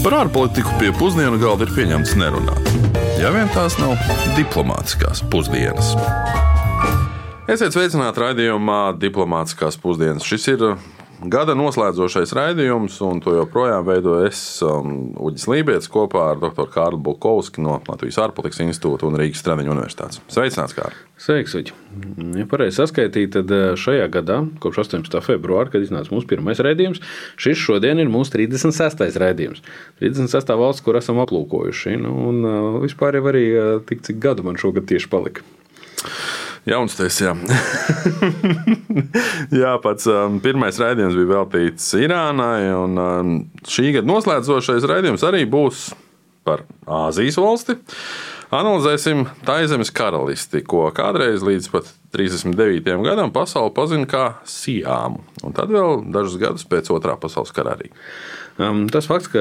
Par ārpolitiku pie pusdienu galda ir pieņemts nerunāt. Ja vien tās nav diplomātiskās pusdienas. Esiet sveicināti raidījumā Diplomātiskās pusdienas. Šis ir gada noslēdzošais raidījums, un to joprojām veidoju es, um, Uģis Lībijams, kopā ar dr. Kārlu Bulkovski no Latvijas ārpolitikas institūta un Rīgas Stradiņu universitātes. Sveicināts, Kārl! Sveiks, Uģi! Ja pareizi saskaitīja, tad eh, šajā gadā, kopš 18. februāra, kad iznāca mūsu pirmais raidījums, šis šodien ir mūsu 36. raidījums. 36. valsts, kur esam aplūkojuši. Nu, un uh, vispār jau arī uh, tik cik gadu man šogad tieši palika. Jauns tas, jā. jā, pats um, pirmais raidījums bija veltīts Irānai, un um, šī gada noslēdzošais raidījums arī būs par Āzijas valsti. Analizēsim Taizemes karalisti, ko kādreiz līdz pat 39. gadam pasaule pazina kā Sijāmu, un tad vēl dažus gadus pēc otrā pasaules kara arī. Tas fakts, ka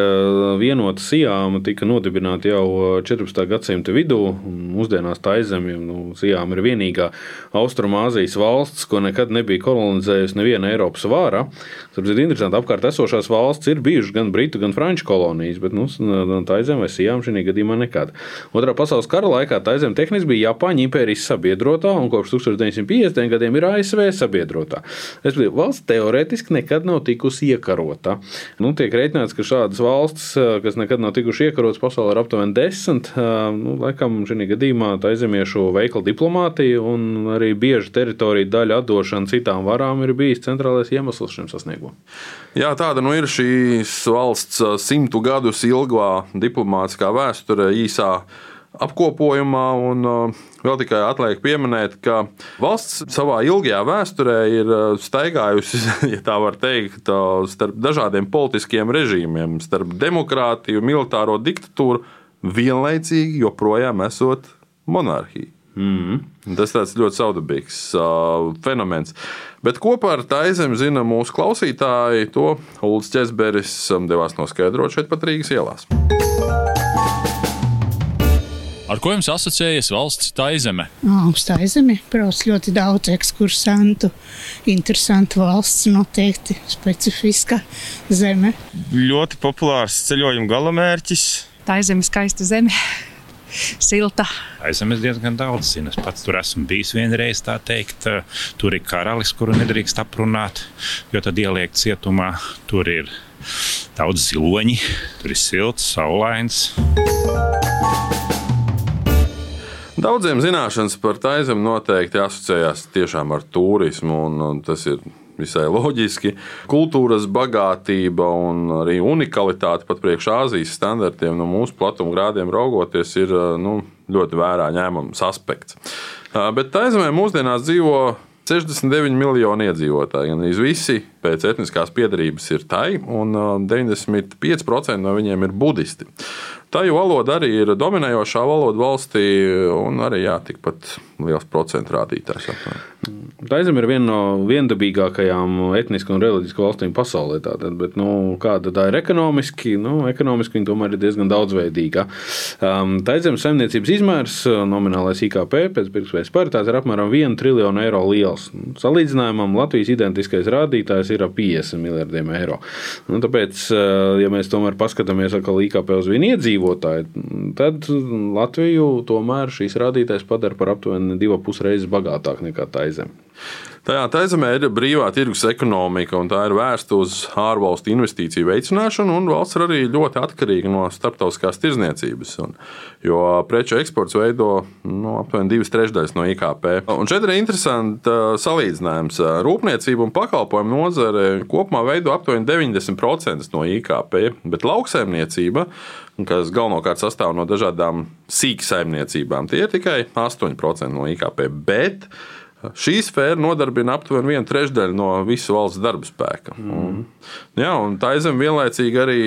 vienota Sijāma tika nodibināta jau 14. Uh, gadsimta vidū, un mūsdienās tā aizemja, nu, Sijāma ir vienīgā Austrumāzijas valsts, ko nekad nebija kolonizējusi neviena Eiropas vāra. Tas ir interesanti, apkārt esošās valsts ir bijušas gan Britu, gan Franču kolonijas, bet nu, tā aizemja vai Sijāma šī gadījumā nekad. Otrā pasaules kara laikā tā aizemja tehniski bija Japāņu impērijas sabiedrotā, un kopš 1950. gadiem ir ASV sabiedrotā. Es domāju, valsts teorētiski nekad nav tikusi iekarota. Nu, tiek rēķināts, ka šādas valstis, kas nekad nav tikušas iekarotas pasaulē, ir aptuveni desmit. Nu, laikam šī gadījumā tā aizemiešu veikla diplomātija un arī bieži teritorija daļa atdošana citām varām ir bijis centrālais iemesls šim sasniegumam. Jā, tāda nu ir šīs valsts simtu gadus ilgā diplomātiskā vēsture īsā apkopojumā. Un, vēl tikai atliek pieminēt, ka valsts savā ilgajā vēsturē ir uh, staigājusi, ja tā var teikt, starp dažādiem politiskiem režīmiem, starp demokrātiju, militāro diktatūru, vienlaicīgi joprojām esot monarhija. Mm. Tas ir ļoti saudabīgs uh, fenomens. Bet kopā ar Taizem zina mūsu klausītāji, to Ulrichs Česberis um, devās noskaidrot šeit pat Rīgas ielās. Ar ko jums asociējas valsts taizeme? Augstā zeme brauc ļoti daudz ekskursantu. Interesanta valsts, noteikti specifiska zeme. Ļoti populārs ceļojuma galamērķis. Tā ir zeme, skaista zeme. Silta. Aizemes diezgan daudz zinu. Es pats tur esmu bijis vienreiz, tā teikt. Tur ir karalis, kuru nedrīkst aprunāt, jo tad ieliek cietumā. Tur ir daudz ziloņi, tur ir silts, saulains. Daudziem zināšanas par taizemi noteikti asociējās tiešām ar turismu, un, un tas ir visai loģiski. Kultūras bagātība un arī unikalitāte pat priekš Āzijas standartiem no mūsu platumgrādiem raugoties ir nu, ļoti vērā ņēmams aspekts. Bet taizemē mūsdienās dzīvo 69 miljoni iedzīvotāji. Gan visi pēc etniskās piedarības ir tai, un 95% no viņiem ir budisti. Tā jau valoda arī ir dominējošā valoda valstī, un arī jā, tikpat liels procentu rādītājs. Taizem ir viena no viendabīgākajām etniskām un reliģiskām valstīm pasaulē. Tātad, bet, nu, kāda tā ir ekonomiski? Nu, ekonomiski viņa tomēr ir diezgan daudzveidīga. Um, Taizemes saimniecības izmērs, nominālais IKP pēc pirktspējas paritātes, ir apmēram 1 triljonu eiro liels. Salīdzinājumam Latvijas identiskais rādītājs ir ap 50 miljardiem eiro. Nu, tāpēc, ja mēs tomēr paskatāmies atkal IKP uz vienu iedzīvotāju, tad Latviju tomēr šīs rādītājs padara par aptuveni divas puses reizes bagātāku nekā zeme. Tajā taizemē ir brīvā tirgus ekonomika, un tā ir vērsta uz ārvalstu investīciju veicināšanu, un valsts ir arī ļoti atkarīga no starptautiskās tirzniecības. Un, jo preču eksports veido nu, aptuveni divas trešdaļas no IKP. Un šeit ir interesants salīdzinājums. Rūpniecība un pakalpojumu nozare kopumā veido aptuveni 90% no IKP, bet lauksaimniecība kas galvenokārt sastāv no dažādām sīksaimniecībām. Tie ir tikai 8% no IKP. Bet Šī sfēra nodarbina aptuveni vienu trešdaļu no visu valsts darba spēka. Mm. Un, jā, un tā izem vienlaicīgi arī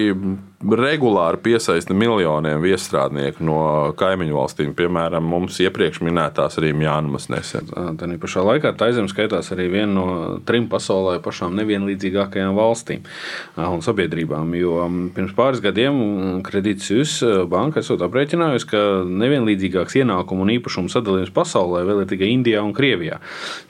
regulāri piesaista miljoniem viestrādnieku no kaimiņu valstīm. Piemēram, mums iepriekš minētās arī Jānis Nesen. Tā pašā laikā Taizem skaitās arī viena no trim pasaulē pašām nevienlīdzīgākajām valstīm un sabiedrībām. Jo pirms pāris gadiem Credit Suisse banka esot aprēķinājusi, ka nevienlīdzīgāks ienākumu un īpašumu sadalījums pasaulē vēl ir tikai Indijā un Krievijā.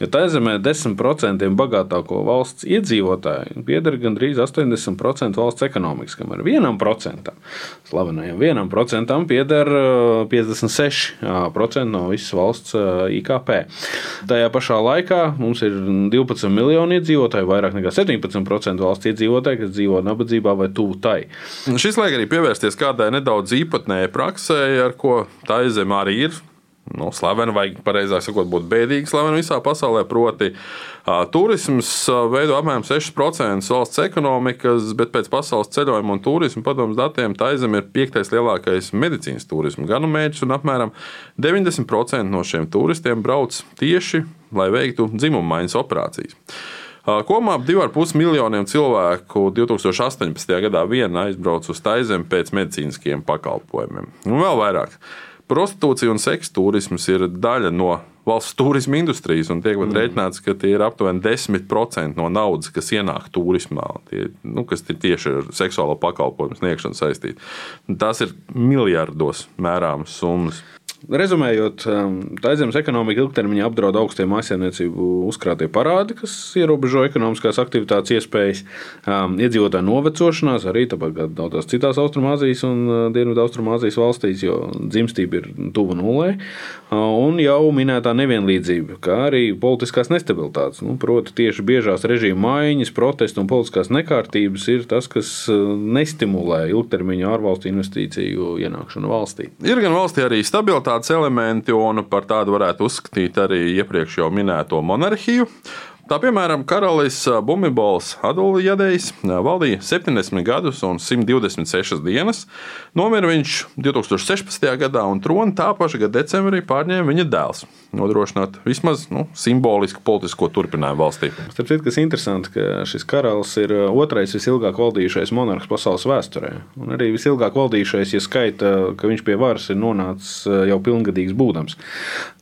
Jo Taizemē 10% bagātāko valsts iedzīvotāju pieder gandrīz 80% valsts ekonomikas, kamēr vienam procentam. Slavenajam vienam procentam pieder 56% no visas valsts IKP. Tajā pašā laikā mums ir 12 miljoni iedzīvotāji, vairāk nekā 17% valsts iedzīvotāji, kas dzīvo nabadzībā vai tuvu tai. Šis liek arī pievērsties kādai nedaudz īpatnējai praksē, ar ko tā izzeme arī ir nu, slavena, vai pareizāk sakot, būtu bēdīgi slavena visā pasaulē. Proti, uh, turisms veido apmēram 6% valsts ekonomikas, bet pēc pasaules ceļojuma un turisma padomus datiem tā zeme ir piektais lielākais medicīnas turisma galamērķis, un apmēram 90% no šiem turistiem brauc tieši, lai veiktu dzimuma maiņas operācijas. Kopumā ap 2,5 miljoniem cilvēku 2018. gadā vien aizbrauca uz Taizemi pēc medicīniskiem pakalpojumiem. Un vēl vairāk. Prostitūcija un seksa turisms ir daļa no valsts turisma industrijas, un tiek mm. rēķināts, ka tie ir aptuveni 10% no naudas, kas ienāk turismā, tie, nu, kas ir tieši ar seksuālo pakalpojumu sniegšanu saistīti. Tās ir miljardos mērāmas summas. Rezumējot, um, Taizemes ekonomika ilgtermiņā apdraud augstie mājsaimniecību uzkrātie parādi, kas ierobežo ekonomiskās aktivitātes iespējas, um, iedzīvotāju novecošanās, arī tāpat daudzās citās Austrumāzijas un uh, Dienvidu Austrumāzijas valstīs, jo dzimstība ir tuva nulē, uh, un jau minētā nevienlīdzība, kā arī politiskās nestabilitātes. Nu, proti, tieši biežās režīma maiņas, protesti un politiskās nekārtības ir tas, kas uh, nestimulē ilgtermiņa ārvalstu investīciju ienākšanu valstī. Ir gan valstī arī stabilitāte stabilitātes elementi, un par tādu varētu uzskatīt arī iepriekš jau minēto monarhiju. Tā piemēram, karalis Bumibols Aduljadejs valdīja 70 gadus un 126 dienas. Nomira viņš 2016. gadā, un troni tā paša gada decembrī pārņēma viņa dēls, nodrošinot vismaz nu, simbolisku politisko turpinājumu valstī. Starp citu, kas interesanti, ka šis karalis ir otrais visilgāk valdījušais monarhs pasaules vēsturē, un arī visilgāk valdījušais, ja skaita, ka viņš pie varas ir nonācis jau pilngadīgs būdams.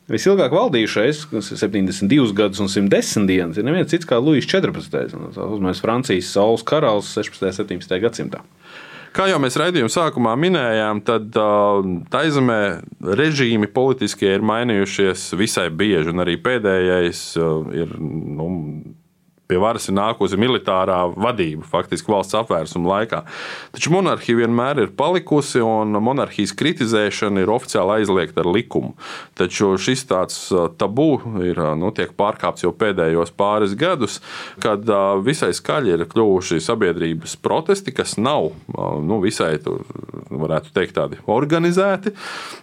Visilgāk valdījušais, kas ir 72 gadus un 110 dienas, ir neviens cits kā Lūsis 14. Uzmēs Francijas saules karalis 16. un 17. gadsimtā. Kā jau mēs raidījuma sākumā minējām, tad uh, taizemē režīmi politiskie ir mainījušies visai bieži, un arī pēdējais uh, ir nu, pie varas ir nākusi militārā vadība, faktiski valsts apvērsuma laikā. Taču monarhija vienmēr ir palikusi, un monarhijas kritizēšana ir oficiāli aizliegta ar likumu. Taču šis tāds tabū ir nu, pārkāpts jau pēdējos pāris gadus, kad visai skaļi ir kļuvuši sabiedrības protesti, kas nav nu, visai, varētu teikt, tādi organizēti.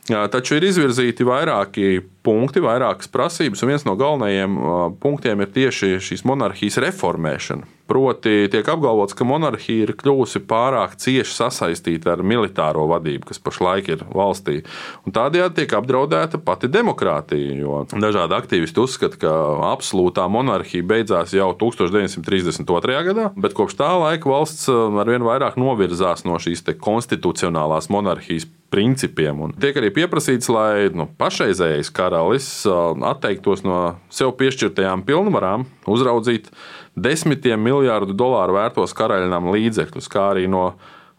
Taču ir izvirzīti vairāki punkti, vairākas prasības, un viens no galvenajiem punktiem ir tieši šīs monarhijas reformēšana. Proti, tiek apgalvots, ka monarhija ir kļuvusi pārāk cieši sasaistīta ar militāro vadību, kas pašlaik ir valstī. Un tādējādi tiek apdraudēta pati demokrātija. Jo dažādi aktīvisti uzskata, ka absolūtā monarhija beidzās jau 1932. gadā, bet kopš tā laika valsts arvien vairāk novirzās no šīs konstitucionālās monarhijas principiem. Un tiek arī pieprasīts, lai nu, pašreizējais karalis atteiktos no sev piešķirtajām pilnvarām, uzraudzīt desmitiem miljārdu dolāru vērtos karaļnam līdzekļus, kā arī no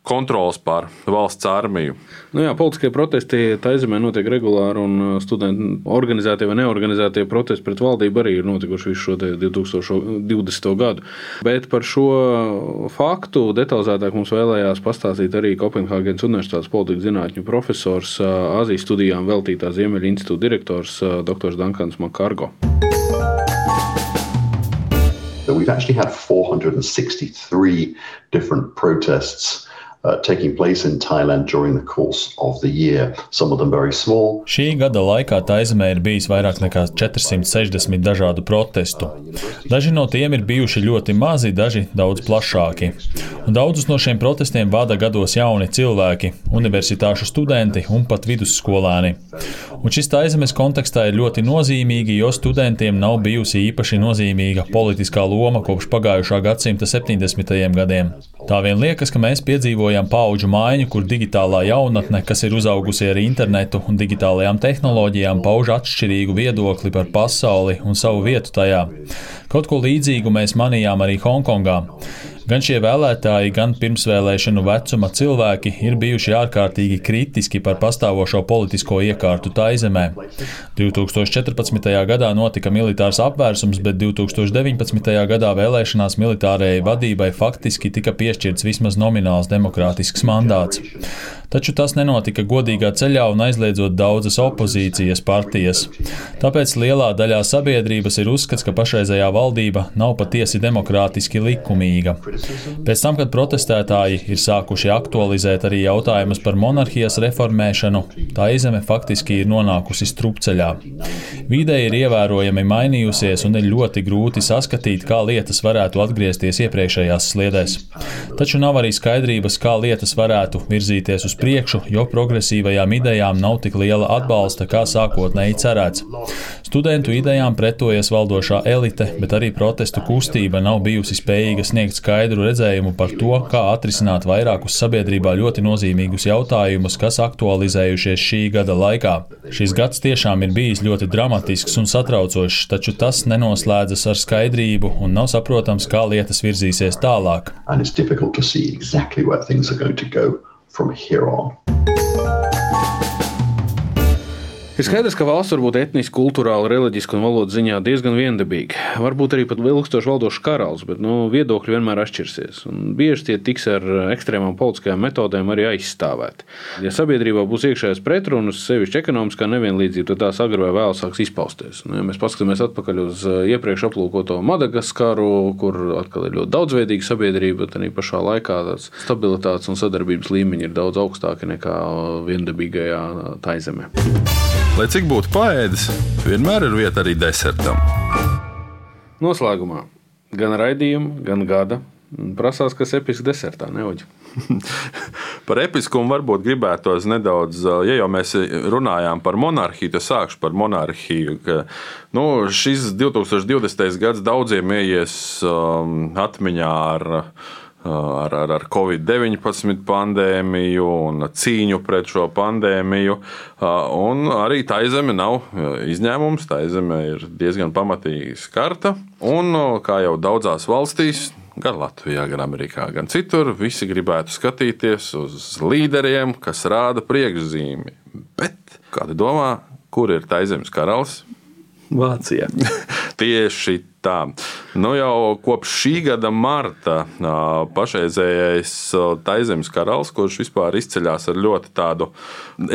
kontrols pār valsts armiju. Nu jā, politiskie protesti Taizemē notiek regulāri, un studenti organizētie vai neorganizētie protesti pret valdību arī ir notikuši visu šo 2020. gadu. Bet par šo faktu detalizētāk mums vēlējās pastāstīt arī Kopenhāgenes Universitātes politikas zinātņu profesors, Azijas studijām veltītā Ziemeļa institūta direktors dr. Dankans Makargo. We've actually had 463 different protests uh, taking place in Thailand during the course of the year. Some of them very small. Šī gada laikā Taizemē ir bijis vairāk nekā 460 dažādu protestu. Daži no tiem ir bijuši ļoti mazi, daži daudz plašāki. Un daudzus no šiem protestiem vada gados jauni cilvēki, universitāšu studenti un pat vidusskolēni. Un šis Taizemes kontekstā ir ļoti nozīmīgi, jo studentiem nav bijusi īpaši nozīmīga politiskā loma kopš pagājušā gadsimta 70. gadiem. Tā vien liekas, ka mēs piedzīvojam piedzīvojam paudžu maiņu, kur digitālā jaunatne, kas ir uzaugusi ar internetu un digitālajām tehnoloģijām, pauž atšķirīgu viedokli par pasauli un savu vietu tajā. Kaut ko līdzīgu mēs manījām arī Hongkongā. Gan šie vēlētāji, gan pirmsvēlēšanu vecuma cilvēki ir bijuši ārkārtīgi kritiski par pastāvošo politisko iekārtu Taizemē. 2014. gadā notika militārs apvērsums, bet 2019. gadā vēlēšanās militārajai vadībai faktiski tika piešķirts vismaz nomināls demokrātisks mandāts. Taču tas nenotika godīgā ceļā un aizliedzot daudzas opozīcijas partijas. Tāpēc lielā daļā sabiedrības ir uzskats, ka pašreizējā valdība nav patiesi demokrātiski likumīga. Pēc tam, kad protestētāji ir sākuši aktualizēt arī jautājumus par monarhijas reformēšanu, tā izeme faktiski ir nonākusi strupceļā. Vide ir ievērojami mainījusies un ir ļoti grūti saskatīt, kā lietas varētu atgriezties iepriekšējās sliedēs. Taču nav arī skaidrības, kā lietas varētu virzīties uz priekšu, jo progresīvajām idejām nav tik liela atbalsta, kā sākotnēji cerēts. Studentu idejām pretojas valdošā elite, bet arī protestu kustība nav bijusi spējīga sniegt skaidru redzējumu par to, kā atrisināt vairākus sabiedrībā ļoti nozīmīgus jautājumus, kas aktualizējušies šī gada laikā. Šis gads tiešām ir bijis ļoti dramatisks un satraucošs, taču tas nenoslēdzas ar skaidrību un nav saprotams, kā lietas virzīsies tālāk. Exactly from here on. Ir skaidrs, ka valsts var būt etniski, kultūrāli, reliģiski un valodas ziņā diezgan viendabīga. Varbūt arī pat ilgstoši valdošs karalis, bet nu, viedokļi vienmēr atšķirsies. Un bieži tie tiks ar ekstrēmām politiskajām metodēm arī aizstāvēti. Ja sabiedrībā būs iekšējais pretrunas, sevišķi ekonomiskā nevienlīdzība, tad tās agrāk vai vēl sāks izpausties. Nu, ja mēs paskatāmies atpakaļ uz uh, iepriekš aplūkoto Madagaskaru, kur atkal ir ļoti daudzveidīga sabiedrība, tad arī pašā laikā stabilitātes un sadarbības līmeņi ir daudz augstāki nekā viendabīgajā taizemē. Lai cik būtu paēdis, vienmēr ir vieta arī desertam. Noslēgumā gan raidījuma, gan gada prasās, kas episks desertā, neoģi. par episkumu varbūt gribētos nedaudz, ja jau mēs runājām par monarhiju, tad sākšu par monarhiju. Ka, nu, šis 2020. gads daudziem ieies um, atmiņā ar ar, ar, ar Covid-19 pandēmiju un cīņu pret šo pandēmiju. Un arī tā zeme nav izņēmums. Tā zeme ir diezgan pamatīgi skarta. Un, kā jau daudzās valstīs, gan Latvijā, gan Amerikā, gan citur, visi gribētu skatīties uz līderiem, kas rāda priekšzīmi. Bet kāda domā, kur ir Taizemes karalis? Vācijā. Tieši tā. Nu, jau kopš šī gada marta pašreizējais Taizemes karalis, kurš vispār izceļas ar ļoti tādu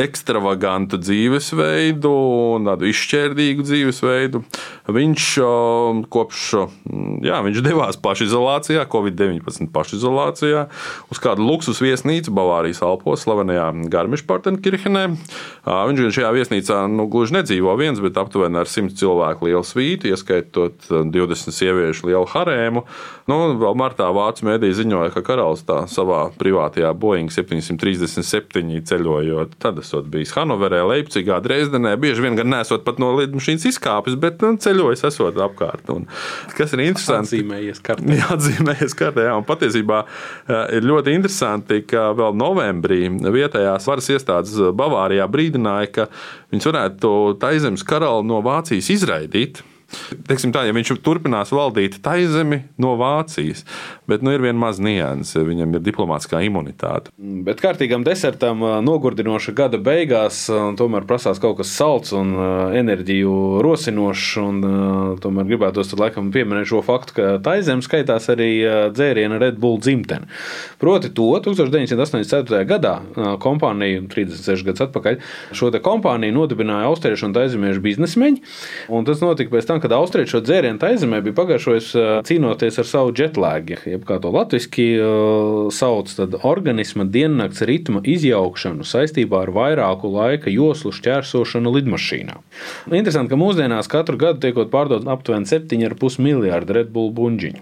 ekstravagantu dzīvesveidu tādu izšķērdīgu dzīvesveidu, viņš kopš, jā, viņš devās pašizolācijā, Covid-19 pašizolācijā, uz kādu luksus viesnīcu Bavārijas Alpos, slavenajā Garmišpartenkirchenē. Viņš gan šajā viesnīcā nu, gluži nedzīvo viens, bet aptuveni ar 100 cilvēku lielu svītu, ieskaitot 20 sieviešu lielu harēmu. Nu, vēl martā Vācu mēdī ziņoja, ka karalis tā savā privātajā Boeing 737 ceļojot, tad esot bijis Hanoverē, Leipzigā, Dresdenē, bieži vien gan nesot pat no lidmašīnas izkāpis, bet nu, ceļojis esot apkārt. Un, kas ir interesanti? Atzīmējies kartē. Jā, atzīmējies kartē, jā, un patiesībā ir ļoti interesanti, ka vēl novembrī vietējās varas iestādes Bavārijā brīdināja, ka viņas varētu Taizemes karali no Vācijas izraidīt. Teiksim tā, ja viņš turpinās valdīt taizemi no Vācijas, bet nu, ir viena maza nianse, viņam ir diplomātiskā imunitāte. Bet kārtīgam desertam nogurdinoša gada beigās tomēr prasās kaut kas salds un enerģiju rosinošs, un tomēr gribētos laikam pieminēt šo faktu, ka taizem skaitās arī dzēriena Red Bull dzimtene. Proti to 1984. gadā kompānija, 36 gadus atpakaļ, šo kompāniju nodibināja austriešu un taizemiešu biznesmeņi, un tas notika pēc tam, kad austrieši šo dzērienu taizemē bija pagājušais cīnoties ar savu jetlēgu, jeb kā to latviešu sauc, tad organisma diennakts ritma izjaukšanu saistībā ar vairāku laika joslu šķērsošanu lidmašīnā. Interesanti, ka mūsdienās katru gadu tiekot pārdot aptuveni 7,5 miljārdu Red Bull buļģiņu.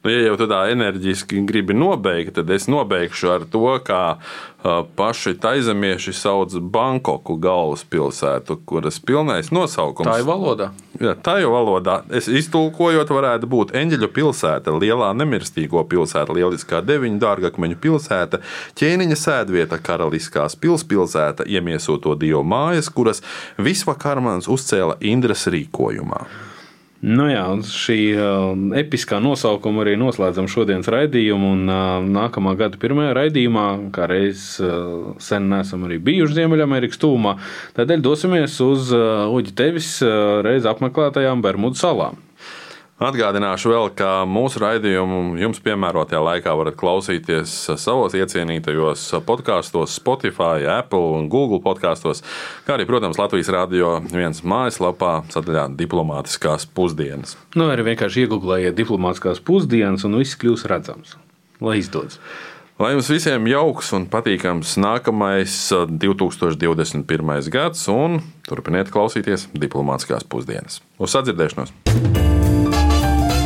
Nu, ja jau tādā enerģiski gribi nobeigt, tad es nobeigšu ar to, kā paši taizemieši sauc Bankoku galvaspilsētu, kuras pilnais nosaukums - tā ir valodā. Jā, tā jau valodā. Es iztulkojot, varētu būt eņģeļu pilsēta, lielā nemirstīgo pilsēta, lieliskā deviņu dārgakmeņu pilsēta, ķēniņa sēdvieta, karaliskās pilspilsēta, iemiesoto dievu mājas, kuras visvakarmans uzcēla Indras rīkojumā. Nu jā, šī uh, episkā nosaukuma arī noslēdzam šodienas raidījumu. Un, uh, nākamā gada pirmajā raidījumā, kā reiz uh, sen neesam arī bijuši Ziemeļamerikas tūmā, tādēļ dosimies uz uh, Uģi Tevis uh, reiz apmeklētajām Bermudu salām. Atgādināšu vēl, ka mūsu raidījumu jums piemērotajā laikā varat klausīties savos iecienītajos podkāstos, Spotify, Apple un Google podkāstos, kā arī, protams, Latvijas radio viens mājaslapā sadaļā diplomātiskās pusdienas. Nu, arī vienkārši iegūlējiet diplomātiskās pusdienas un viss kļūs redzams. Lai izdodas! Lai jums visiem jauks un patīkams nākamais 2021. gads, un turpiniet klausīties diplomātiskās pusdienas. Uz sadzirdēšanos!